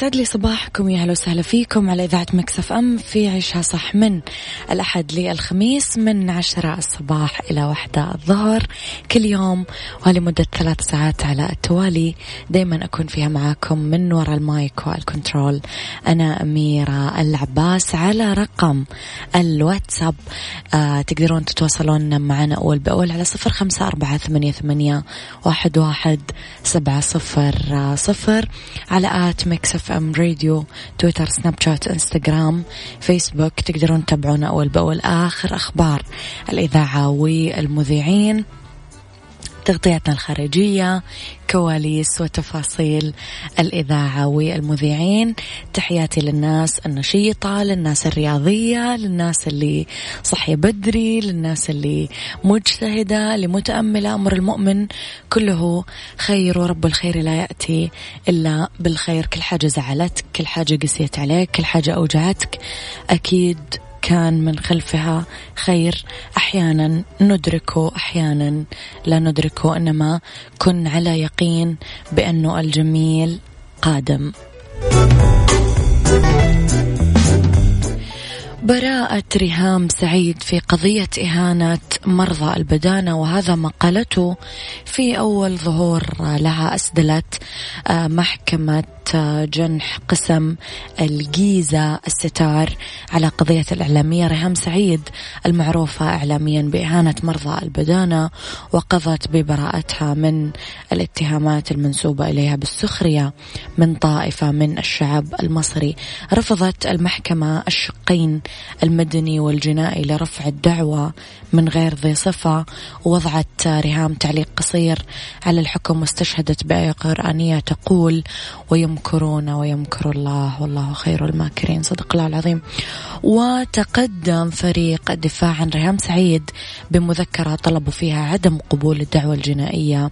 يسعد لي صباحكم يا أهلا وسهلا فيكم على إذاعة Mix FM في عيشها صح من الأحد للخميس من عشرة الصباح إلى واحدة الظهر كل يوم ولمدة ثلاث ساعات على التوالي. دائما أكون فيها معاكم من وراء ال mic وال control. أنا أميرة العباس على رقم الواتساب. آه تقدرون تتواصلون معنا أول بأول على صفر خمسة أربعة ثمانية, ثمانية واحد, واحد سبعة صفر صفر على at Mix FM radio تويتر سناب شات انستغرام فيسبوك تقدرون تتابعونا أول بأول. آخر أخبار الإذاعة والمذيعين. تغطياتنا الخارجية كواليس وتفاصيل الإذاعة والمذيعين. تحياتي للناس النشيطة للناس الرياضية للناس اللي صحية بدري للناس اللي مجتهدة اللي متأملة. أمر المؤمن كله خير ورب الخير لا يأتي إلا بالخير. كل حاجة زعلتك كل حاجة قسيت عليك كل حاجة أوجعتك أكيد كان من خلفها خير. أحيانا ندركه أحيانا لا ندركه إنما كن على يقين بأنه الجميل قادم. براءة ريهام سعيد في قضية إهانة مرضى البدانة وهذا ما قالته في أول ظهور لها أسدلت آه، محكمة جنح قسم الجيزة الستار على قضية الإعلامية. ريهام سعيد المعروفة إعلاميا بإهانة مرضى البدانة وقضت ببراءتها من الاتهامات المنسوبة إليها بالسخرية من طائفة من الشعب المصري. رفضت المحكمة الشقين المدني والجنائي لرفع الدعوة من غير ذي صفة ووضعت ريهام تعليق قصير على الحكم واستشهدت بآية قرآنية تقول ويمكرون ويمكر الله والله خير الماكرين. صدق الله العظيم. وتقدم فريق الدفاع عن ريهام سعيد بمذكرة طلبوا فيها عدم قبول الدعوة الجنائية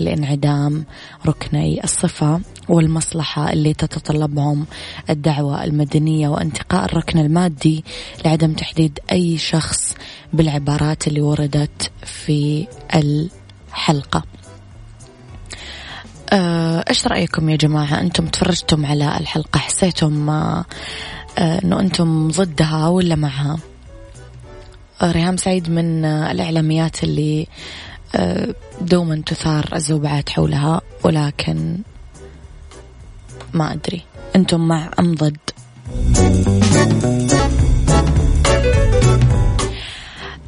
لانعدام ركني الصفة. والمصلحة اللي تتطلبهم الدعوة المدنية وانتقاء الركن المادي لعدم تحديد أي شخص بالعبارات اللي وردت في الحلقة. آه، إيش رأيكم يا جماعة؟ أنتم تفرجتم على الحلقة؟ حسيتم آه، إنه أنتم ضدها ولا معها؟ ريهام سعيد من الإعلاميات اللي آه، دوما تثار الزوبعات حولها ولكن ما أدري. أنتم مع أم ضد.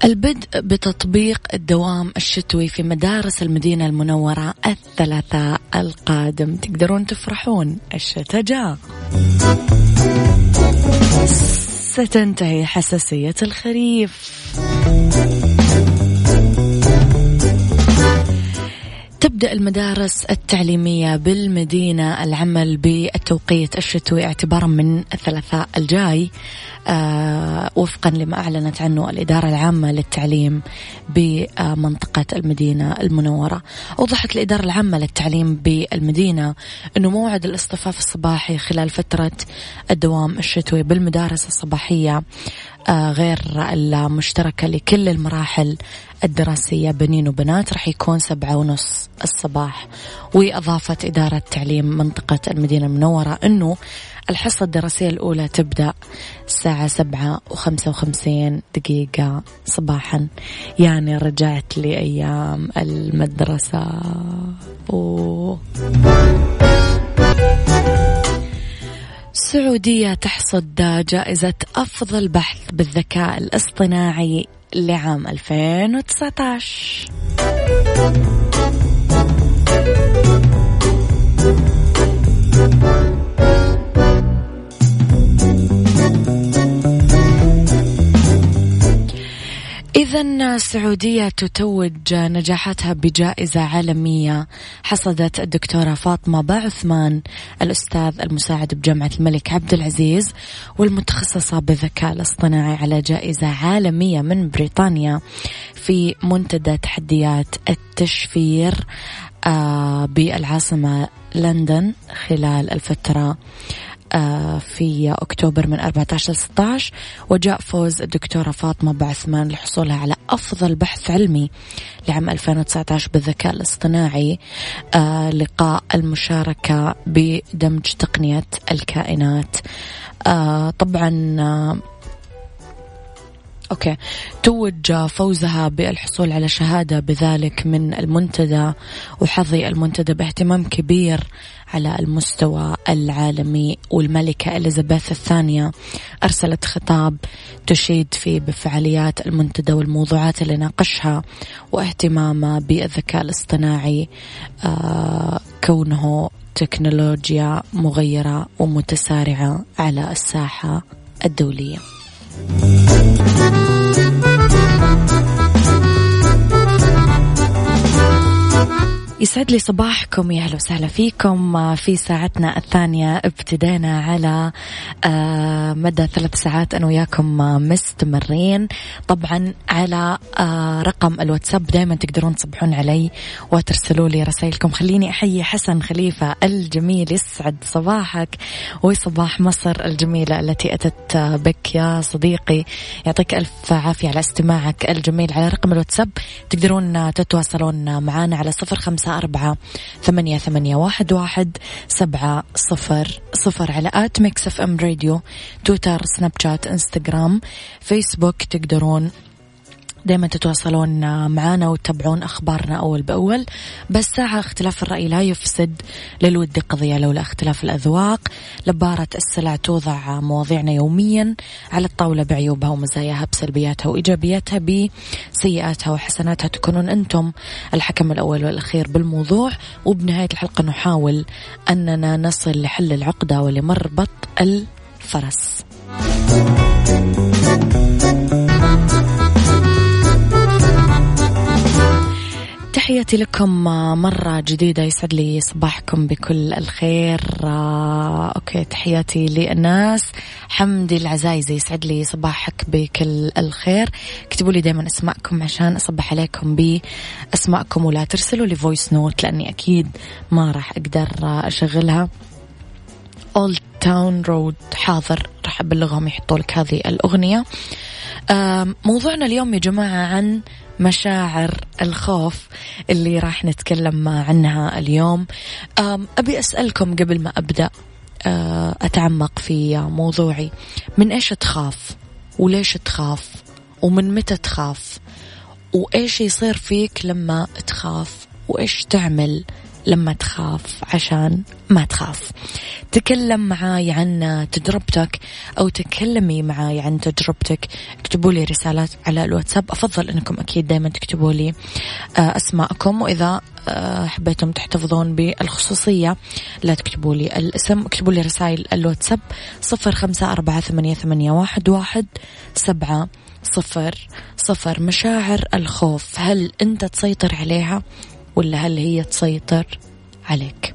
البدء بتطبيق الدوام الشتوي في مدارس المدينة المنورة الثلاثاء القادم. تقدرون تفرحون. الشتاء جاء ستنتهي حساسية الخريف. تبدأ المدارس التعليمية بالمدينة العمل بالتوقيت الشتوي اعتبارا من الثلاثاء الجاي آه وفقا لما أعلنت عنه الإدارة العامة للتعليم بمنطقة المدينة المنورة. أوضحت الإدارة العامة للتعليم بالمدينة أنه موعد الاصطفاف الصباحي خلال فترة الدوام الشتوي بالمدارس الصباحية غير المشتركة لكل المراحل الدراسية بنين وبنات راح يكون سبعة ونص الصباح. وأضافت إدارة تعليم منطقة المدينة المنورة أنه الحصة الدراسية الأولى تبدأ الساعة سبعة وخمسة وخمسين دقيقة صباحا. يعني رجعت لأيام المدرسة. أوه. السعودية تحصد جائزة أفضل بحث بالذكاء الاصطناعي لعام 2019 إذا السعودية تتوج نجاحاتها بجائزة عالمية. حصدت الدكتورة فاطمة باعثمان الأستاذ المساعد بجامعة الملك عبد العزيز والمتخصصة بالذكاء الاصطناعي على جائزة عالمية من بريطانيا في منتدى تحديات التشفير آه، بالعاصمة لندن خلال الفترة في أكتوبر من 14 ل 16 وجاء فوز الدكتورة فاطمة بعثمان لحصولها على أفضل بحث علمي لعام 2019 بالذكاء الاصطناعي آه، لقاء المشاركة بدمج تقنية الكائنات. آه، طبعا أوكي توج فوزها بالحصول على شهادة بذلك من المنتدى وحظي المنتدى باهتمام كبير على المستوى العالمي والملكة إليزابيث الثانية أرسلت خطاب تشيد فيه بفعاليات المنتدى والموضوعات اللي ناقشها واهتمامه بالذكاء الاصطناعي آه كونه تكنولوجيا مغيرة ومتسارعة على الساحة الدولية. يسعد لي صباحكم يا أهلا وسهلا فيكم. في ساعتنا الثانية ابتدينا على آه، مدى ثلاث ساعات أنا وياكم مستمرين. طبعا على آه، رقم الواتساب دائما تقدرون تصبحون علي وترسلوا لي رسائلكم. خليني أحيي حسن خليفة الجميل يسعد صباحك وصباح مصر الجميلة التي أتت بك يا صديقي. يعطيك ألف عافية على استماعك الجميل. على رقم الواتساب تقدرون تتواصلون معنا على صفر خمسة أربعة ثمانية, ثمانية واحد, واحد سبعة صفر صفر على at Mix FM radio تويتر سناب شات إنستغرام فيسبوك تقدرون دائما تتواصلون معنا وتتابعون أخبارنا أول بأول. بس ساعة اختلاف الرأي لا يفسد للود قضية لولا اختلاف الأذواق. لبارت السلع توضع مواضيعنا يوميا على الطاولة بعيوبها ومزاياها بسلبياتها وإيجابياتها بسيئاتها وحسناتها. تكونون أنتم الحكم الأول والأخير بالموضوع. وبنهاية الحلقة نحاول أننا نصل لحل العقدة ولمربط الفرس. تحياتي لكم مرة جديدة يسعد لي صباحكم بكل الخير. آه، أوكي تحياتي للناس. حمدي العزايزي يسعد لي صباحك بكل الخير. اكتبوا لي دايما أسماءكم عشان أصبح عليكم بأسماءكم ولا ترسلوا لي voice note لأني أكيد ما راح أقدر أشغلها. Old Town Road حاضر. راح أبلغهم يحطوا لك هذه الأغنية. موضوعنا اليوم يا جماعة عن مشاعر الخوف اللي راح نتكلم عنها اليوم. أبي أسألكم قبل ما أبدأ أه، أتعمق في موضوعي. من إيش تخاف؟ وليش تخاف؟ ومن متى تخاف؟ وإيش يصير فيك لما تخاف؟ وإيش تعمل لما تخاف عشان ما تخاف. تكلم معاي عن تجربتك أو تكلمي معاي عن تجربتك. اكتبوا لي رسالات على الواتساب. أفضل أنكم أكيد دايما تكتبوا لي آه، أسماءكم. وإذا آه، حبيتم تحتفظون بالخصوصية لا تكتبوا لي الاسم. اكتبوا لي رسائل الواتساب صفر خمسة أربعة ثمانية, ثمانية واحد, واحد سبعة صفر صفر. مشاعر الخوف هل أنت تسيطر عليها؟ ولا هل هي تسيطر عليك؟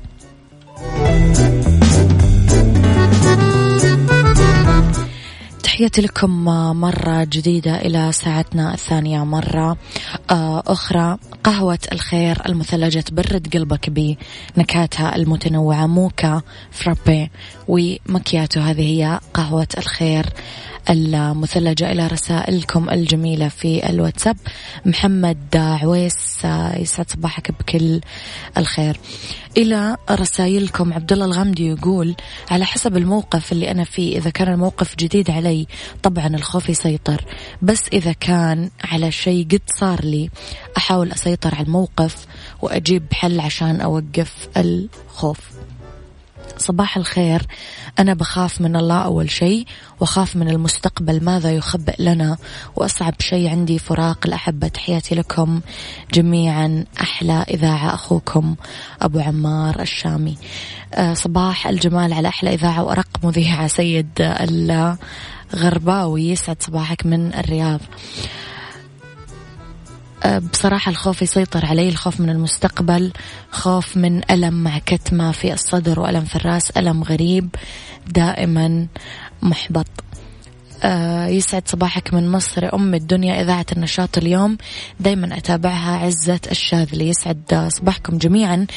تحياتي لكم مرة جديدة إلى ساعتنا الثانية مرة آه، أخرى. قهوة الخير المثلجة تبرد قلبك بنكهاتها المتنوعة موكا فرابي ومكياتو. هذه هي قهوة الخير المثلجة إلى رسائلكم الجميلة في الواتساب. محمد عويس يسعد صباحك بكل الخير. إلى رسائلكم عبد الله الغامدي يقول على حسب الموقف اللي أنا فيه إذا كان الموقف جديد علي طبعا الخوف يسيطر. بس إذا كان على شيء قد صار لي أحاول أسيطر على الموقف وأجيب حل عشان أوقف الخوف. صباح الخير. أنا بخاف من الله أول شيء وخاف من المستقبل ماذا يخبئ لنا. وأصعب شيء عندي فراق الأحبة تحياتي لكم جميعا. أحلى إذاعة أخوكم أبو عمار الشامي. آه، صباح الجمال على أحلى إذاعة وأرق مذيعة سيد الغرباوي. يسعد صباحك من الرياض. بصراحة الخوف يسيطر علي الخوف من المستقبل خوف من ألم مع كتمة في الصدر وألم في الرأس ألم غريب دائما محبط. آه يسعد صباحك من مصر. أم الدنيا إذاعة النشاط اليوم. دايما أتابعها عزة الشاذلي يسعد صباحكم جميعا.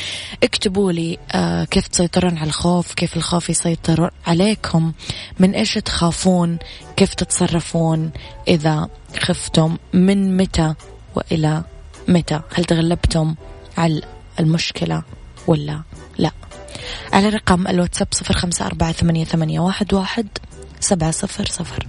اكتبوا لي آه كيف تسيطرون على الخوف كيف الخوف يسيطر عليكم من إيش تخافون كيف تتصرفون إذا خفتم من متى وإلى متى؟ هل تغلبتم على المشكلة ولا لا؟ على رقم الواتساب صفر خمسة أربعة ثمانية, ثمانية واحد, واحد سبعة صفر صفر.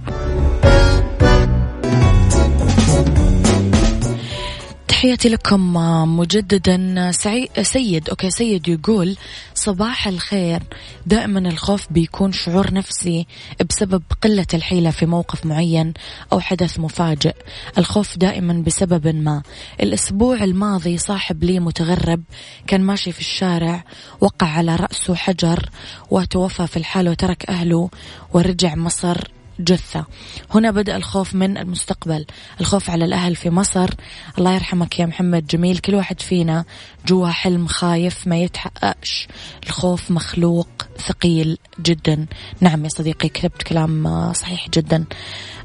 تحياتي لكم مجددا سعي... سيد. أوكي سيد يقول صباح الخير. دائما الخوف بيكون شعور نفسي بسبب قلة الحيلة في موقف معين أو حدث مفاجئ. الخوف دائما بسبب ما. الأسبوع الماضي صاحب لي متغرب كان ماشي في الشارع وقع على رأسه حجر وتوفى في الحال وترك أهله ورجع مصر. جثة. هنا بدأ الخوف من المستقبل الخوف على الأهل في مصر. الله يرحمك يا محمد جميل. كل واحد فينا جوا حلم خايف ما يتحققش. الخوف مخلوق ثقيل جدا. نعم يا صديقي كتبت كلام صحيح جدا.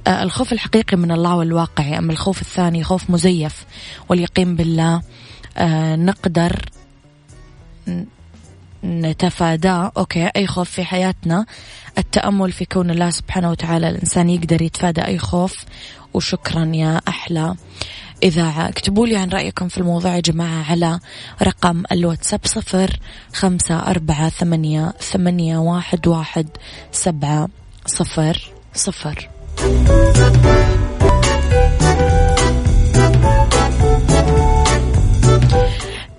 آه، الخوف الحقيقي من الله والواقع أما الخوف الثاني خوف مزيف. واليقين بالله آه، نقدر نتفاداه أوكي أي خوف في حياتنا. التأمل في كون الله سبحانه وتعالى الإنسان يقدر يتفادى أي خوف. وشكرا يا أحلى. إذاعة اكتبوا لي عن رأيكم في الموضوع يا جماعة على رقم الواتساب صفر خمسة أربعة ثمانية, ثمانية واحد, واحد سبعة صفر صفر.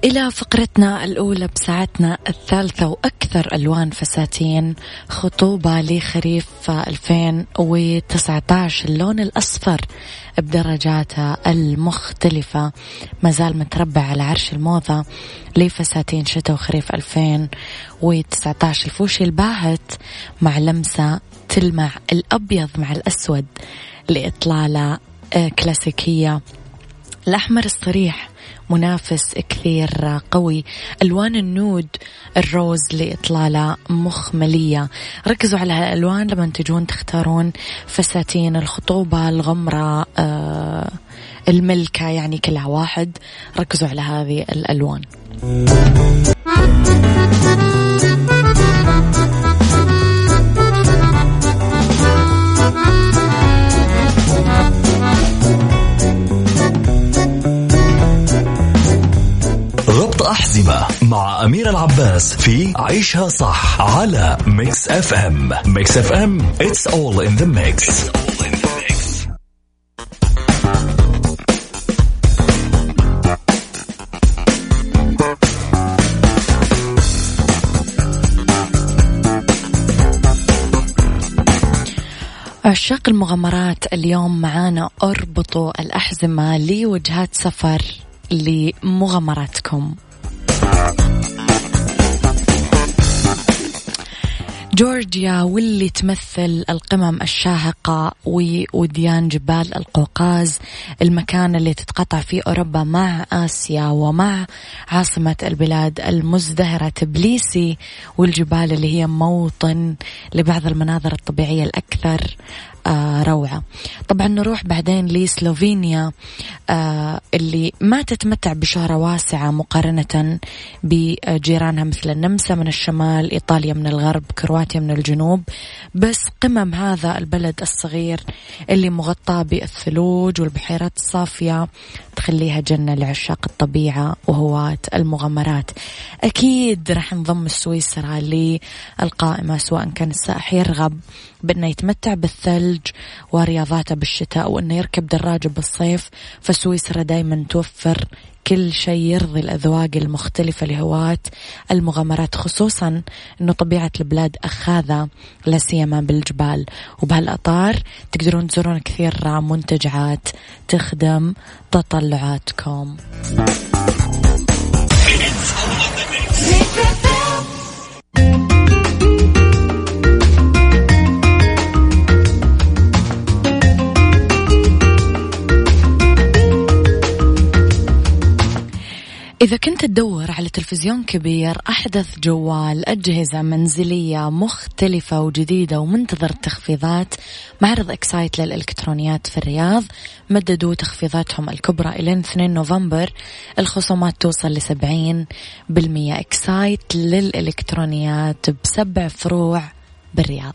إلى فقرتنا الأولى بساعتنا الثالثة وأكثر ألوان فساتين خطوبة لخريف 2019 اللون الأصفر بدرجاته المختلفة. ما زال متربع على عرش الموضة لفساتين شتاء وخريف 2019 الفوشي الباهت مع لمسة تلمع الأبيض مع الأسود لإطلالة آه، كلاسيكية. الأحمر الصريح منافس كثير قوي. ألوان النود الروز لإطلالة مخملية. ركزوا على هالألوان لما تجون تختارون فساتين الخطوبة الغمرة آه الملكة يعني كلها واحد. ركزوا على هذه الألوان. أحزمة مع أميرة العباس في عيشها صح على Mix FM Mix FM it's all in the mix, عشاق المغامرات اليوم معانا أربطوا الأحزمة لوجهات سفر لمغامراتكم. جورجيا واللي تمثل القمم الشاهقة ووديان جبال القوقاز المكان اللي تتقطع فيه أوروبا مع آسيا ومع عاصمة البلاد المزدهرة تبليسي والجبال اللي هي موطن لبعض المناظر الطبيعية الأكثر. روعة. طبعا نروح بعدين لسلوفينيا آه اللي ما تتمتع بشهرة واسعة مقارنة بجيرانها مثل النمسا من الشمال إيطاليا من الغرب كرواتيا من الجنوب. بس قمم هذا البلد الصغير اللي مغطى بالثلوج والبحيرات الصافية تخليها جنة لعشاق الطبيعة وهواة المغامرات. أكيد راح نضم سويسرا للقائمة سواء كان السائح يرغب بأنه يتمتع بالثلج ورياضاته بالشتاء أو أنه يركب دراجة بالصيف فسويسرا دايما توفر كل شيء يرضي الأذواق المختلفة لهواة المغامرات خصوصا أنه طبيعة البلاد أخاذة لا سيما بالجبال. وبهالأطار تقدرون تزورون كثير منتجعات تخدم تطلعاتكم. إذا كنت تدور على تلفزيون كبير أحدث جوال أجهزة منزلية مختلفة وجديدة ومنتظر التخفيضات معرض Xcite للإلكترونيات في الرياض مددوا تخفيضاتهم الكبرى إلى 2 نوفمبر. الخصومات توصل لسبعين بالمية Xcite للإلكترونيات بسبع فروع بالرياض.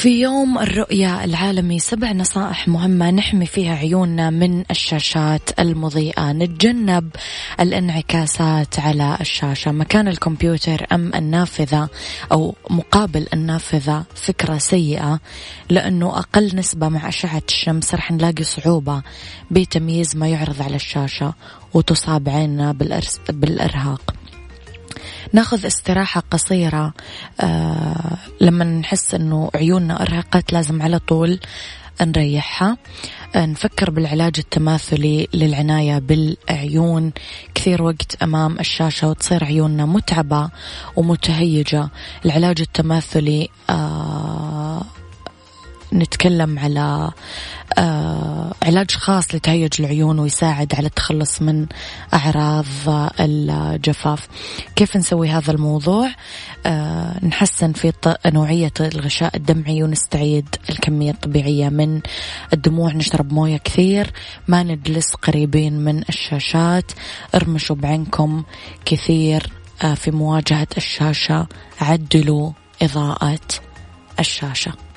في يوم الرؤية العالمي سبع نصائح مهمة نحمي فيها عيوننا من الشاشات المضيئة. نتجنب الانعكاسات على الشاشة. مكان الكمبيوتر أم النافذة أو مقابل النافذة فكرة سيئة لأنه أقل نسبة مع أشعة الشمس رح نلاقي صعوبة بتمييز ما يعرض على الشاشة وتصاب عيننا بالإرهاق. ناخذ استراحة قصيرة. آه لما نحس إنه عيوننا أرهقت لازم على طول نريحها. آه نفكر بالعلاج التماثلي للعناية بالعيون. كثير وقت أمام الشاشة وتصير عيوننا متعبة ومتهيجة. العلاج التماثلي آه نتكلم على آه علاج خاص لتهيج العيون ويساعد على التخلص من أعراض الجفاف. كيف نسوي هذا الموضوع؟ آه نحسن في نوعية الغشاء الدمعي ونستعيد الكمية الطبيعية من الدموع. نشرب موية كثير ما نجلس قريبين من الشاشات. ارمشوا بعينكم كثير آه في مواجهة الشاشة. عدلوا إضاءة الشاشة.